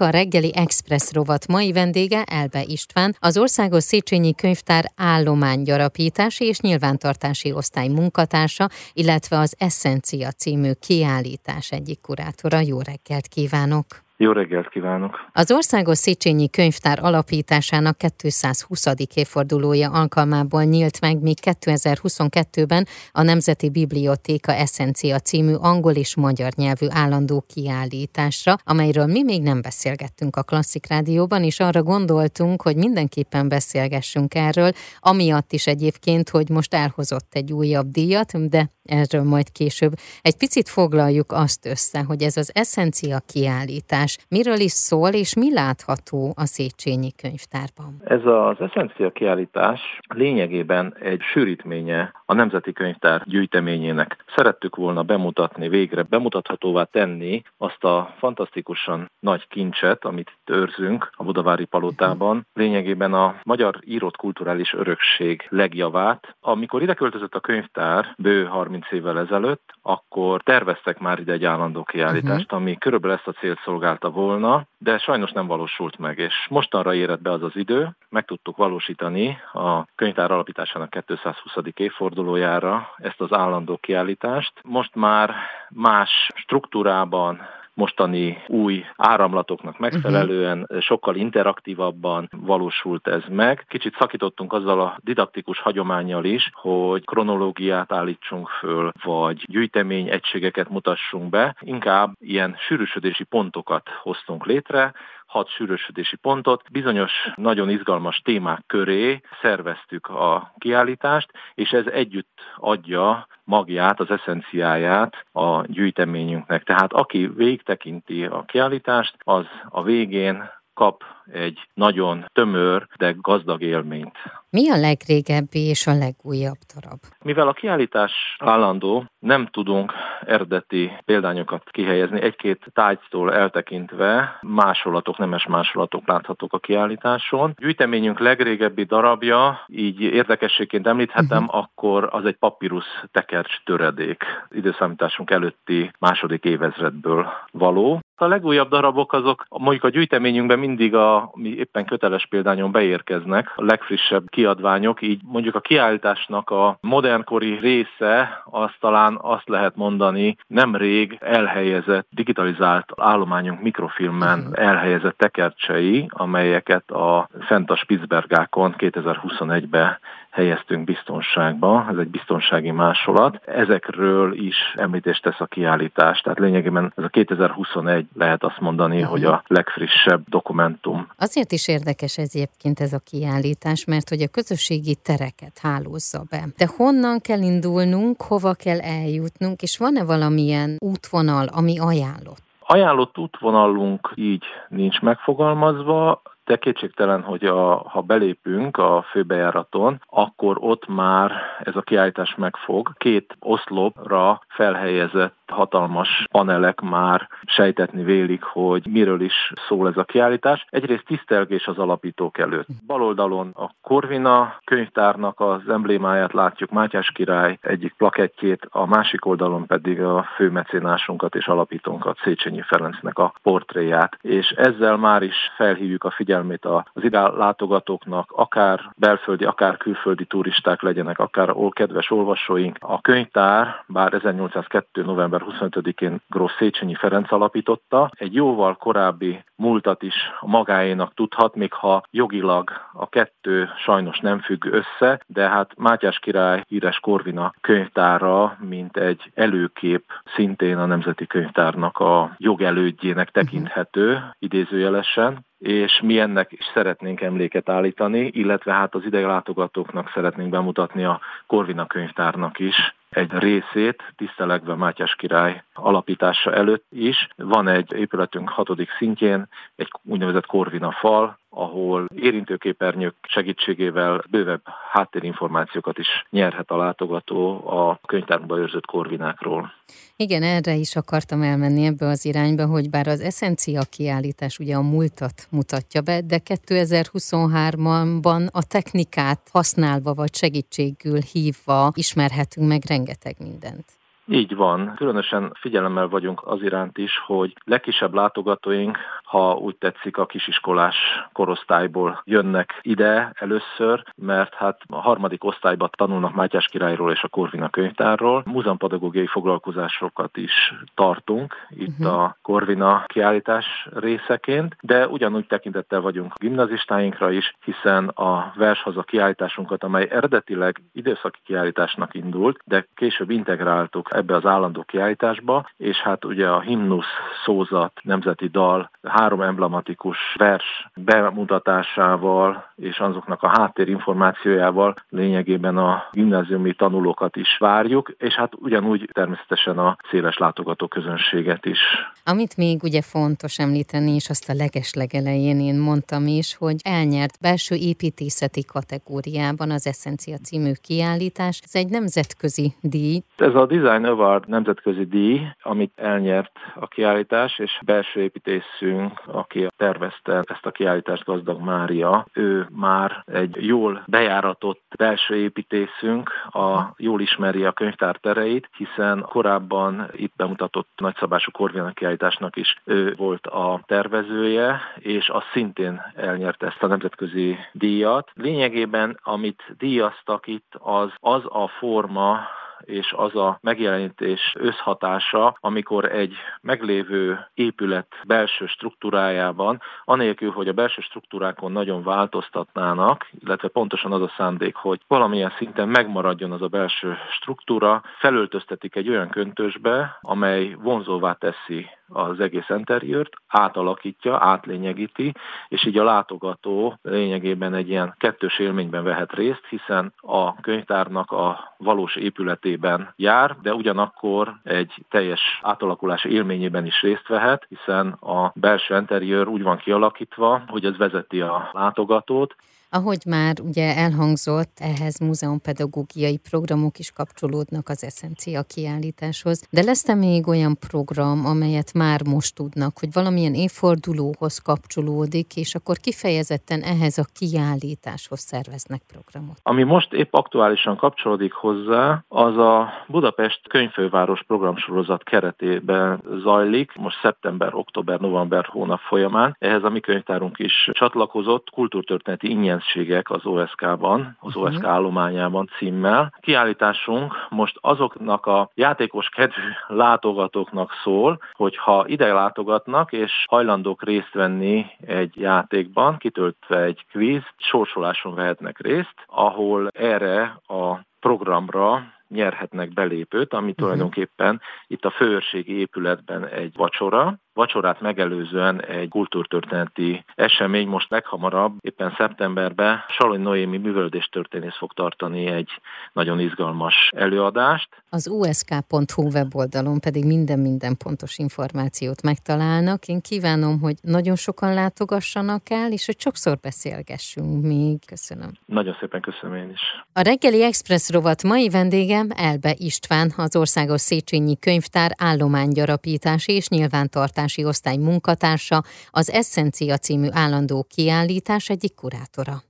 A reggeli Express rovat mai vendége Elbe István, az Országos Széchenyi Könyvtár állománygyarapítási és nyilvántartási osztály munkatársa, illetve az Essencia című kiállítás egyik kurátora. Jó reggelt kívánok! Jó reggelt kívánok! Az Országos Széchenyi Könyvtár alapításának 220. évfordulója alkalmából nyílt meg még 2022-ben a Nemzeti Bibliotéka Essencia című angol és magyar nyelvű állandó kiállításra, amelyről mi még nem beszélgettünk a Klasszik Rádióban, és arra gondoltunk, hogy mindenképpen beszélgessünk erről, amiatt is egyébként, hogy most elhozott egy újabb díjat, de erről majd később. Egy picit foglaljuk azt össze, hogy ez az Essencia kiállítás miről is szól, és mi látható a Széchenyi könyvtárban? Ez az Essencia kiállítás lényegében egy sűrítménye a Nemzeti Könyvtár gyűjteményének. Szerettük volna bemutatni, végre bemutathatóvá tenni azt a fantasztikusan nagy kincset, amit őrzünk a Budavári Palotában, lényegében a magyar írott kulturális örökség legjavát. Amikor ide költözött a könyvtár bő 30 évvel ezelőtt, akkor terveztek már ide egy állandó kiállítást, uh-huh. ami körülbelül ezt a célt szolgálta volna, de sajnos nem valósult meg, és mostanra érett be az az idő, meg tudtuk valósítani a könyvtár alapításának 220. évfordulójára ezt az állandó kiállítást. Most már más struktúrában, mostani új áramlatoknak megfelelően sokkal interaktívabban valósult ez meg. Kicsit szakítottunk azzal a didaktikus hagyományjal is, hogy kronológiát állítsunk föl, vagy gyűjtemény egységeket mutassunk be, inkább ilyen sűrűsödési pontokat hoztunk létre, hat sűrösödési pontot, bizonyos nagyon izgalmas témák köré szerveztük a kiállítást, és ez együtt adja magját, az eszenciáját a gyűjteményünknek. Tehát aki végtekinti a kiállítást, az a végén kap egy nagyon tömör, de gazdag élményt. Mi a legrégebbi és a legújabb darab? Mivel a kiállítás állandó, nem tudunk eredeti példányokat kihelyezni. Egy-két tájtól eltekintve másolatok, nemes másolatok láthatók a kiállításon. Gyűjteményünk legrégebbi darabja, így érdekességként említhetem, uh-huh. akkor az egy papírus tekercs töredék. Időszámításunk előtti második évezredből való. A legújabb darabok azok mondjuk a gyűjteményünkben mindig a mi éppen köteles példányon beérkeznek, a legfrissebb kiadványok, így mondjuk a kiállításnak a modernkori része az talán azt lehet mondani, nemrég elhelyezett, digitalizált állományunk mikrofilmen uh-huh. elhelyezett tekercsei, amelyeket a fent a Spitzbergákon 2021-ben helyeztünk biztonságba, ez egy biztonsági másolat. Ezekről is említést tesz a kiállítás, tehát lényegében ez a 2021 lehet azt mondani, hogy a legfrissebb dokumentum. Azért is érdekes ez egyébként ez a kiállítás, mert hogy a közösségi tereket hálózza be. De honnan kell indulnunk, hova kell eljutnunk, és van-e valamilyen útvonal, ami ajánlott? Ajánlott útvonalunk így nincs megfogalmazva, de kétségtelen, hogy a, ha belépünk a főbejáraton, akkor ott már ez a kiállítás megfog. Két oszlopra felhelyezett hatalmas panelek már sejtetni vélik, hogy miről is szól ez a kiállítás. Egyrészt tisztelgés az alapítók előtt. Bal oldalon a Korvina könyvtárnak az emblémáját látjuk, Mátyás király egyik plakettjét, a másik oldalon pedig a főmecénásunkat és alapítónkat, Széchenyi Ferencnek a portréját. És ezzel már is felhívjuk a figyelmét az ide látogatóknak, akár belföldi, akár külföldi turisták legyenek, akár kedves olvasóink. A könyvtár, bár 1802. november november 25-én Grossz Széchenyi Ferenc alapította. Egy jóval korábbi múltat is magáénak tudhat, még ha jogilag a kettő sajnos nem függ össze, de hát Mátyás király híres Korvina könyvtára, mint egy előkép szintén a Nemzeti Könyvtárnak a jogelődjének tekinthető, idézőjelesen és mi ennek is szeretnénk emléket állítani, illetve hát az idelátogatóknak szeretnénk bemutatni a Korvina könyvtárnak is egy részét, tisztelegve Mátyás király alapítása előtt is. Van egy épületünk hatodik szintjén, egy úgynevezett Korvina fal, ahol érintőképernyők segítségével bővebb háttérinformációkat is nyerhet a látogató a könyvtárban őrzött korvinákról. Igen, erre is akartam elmenni ebbe az irányba, hogy bár az eszencia kiállítás ugye a múltat mutatja be, de 2023-ban a technikát használva vagy segítségül hívva ismerhetünk meg rengeteg mindent. Így van. Különösen figyelemmel vagyunk az iránt is, hogy legkisebb látogatóink ha úgy tetszik, a kisiskolás korosztályból jönnek ide először, mert hát a harmadik osztályban tanulnak Mátyás királyról és a Korvina könyvtárról. Múzeumpedagógiai foglalkozásokat is tartunk itt uh-huh. a Korvina kiállítás részeként, de ugyanúgy tekintettel vagyunk gimnazistáinkra is, hiszen a vershaza kiállításunkat, amely eredetileg időszaki kiállításnak indult, de később integráltuk ebbe az állandó kiállításba, és hát ugye a himnusz szózat, nemzeti dal, három emblematikus vers bemutatásával és azoknak a háttérinformációjával lényegében a gimnáziumi tanulókat is várjuk, és hát ugyanúgy természetesen a széles látogató közönséget is. Amit még ugye fontos említeni, és azt a leges legelején én mondtam is, hogy elnyert belső építészeti kategóriában az Essencia című kiállítás. Ez egy nemzetközi díj. Ez a Design Award nemzetközi díj, amit elnyert a kiállítás, és belső építészünk, aki tervezte ezt a kiállítást, Gazdag Mária, ő már egy jól bejáratott belső építészünk, a, jól ismeri a könyvtár tereit, hiszen korábban itt bemutatott nagyszabású Korvinak kiállításnak is ő volt a tervezője, és az szintén elnyerte ezt a nemzetközi díjat. Lényegében, amit díjaztak itt, az az a forma, és az a megjelenítés összhatása, amikor egy meglévő épület belső struktúrájában, anélkül, hogy a belső struktúrákon nagyon változtatnának, illetve pontosan az a szándék, hogy valamilyen szinten megmaradjon az a belső struktúra, felöltöztetik egy olyan köntösbe, amely vonzóvá teszi az egész interiőrt, átalakítja, átlényegíti, és így a látogató lényegében egy ilyen kettős élményben vehet részt, hiszen a könyvtárnak a valós épületében jár, de ugyanakkor egy teljes átalakulás élményében is részt vehet, hiszen a belső interiőr úgy van kialakítva, hogy ez vezeti a látogatót, ahogy már ugye elhangzott, ehhez múzeumpedagógiai programok is kapcsolódnak az eszencia kiállításhoz, de lesz-e még olyan program, amelyet már most tudnak, hogy valamilyen évfordulóhoz kapcsolódik, és akkor kifejezetten ehhez a kiállításhoz szerveznek programot? Ami most épp aktuálisan kapcsolódik hozzá, az a Budapest könyvfőváros programsorozat keretében zajlik, most szeptember, október, november hónap folyamán. Ehhez a mi könyvtárunk is csatlakozott, kultúrtörténeti ingyen jelenségek az OSK-ban, az OSK uh-huh. állományában címmel. Kiállításunk most azoknak a játékos kedvű látogatóknak szól, hogy ha ide látogatnak és hajlandók részt venni egy játékban, kitöltve egy kvíz, sorsoláson vehetnek részt, ahol erre a programra nyerhetnek belépőt, ami uh-huh. tulajdonképpen itt a főőrségi épületben egy vacsora, vacsorát megelőzően egy kultúrtörténeti esemény most leghamarabb, éppen szeptemberben Salony Noémi művelődéstörténész fog tartani egy nagyon izgalmas előadást. Az usk.hu weboldalon pedig minden-minden pontos információt megtalálnak. Én kívánom, hogy nagyon sokan látogassanak el, és hogy sokszor beszélgessünk még. Köszönöm. Nagyon szépen köszönöm én is. A reggeli Express rovat mai vendégem Elbe István, az Országos Széchenyi Könyvtár állománygyarapítási és nyilvántartás oktatási osztály munkatársa, az Essencia című állandó kiállítás egyik kurátora.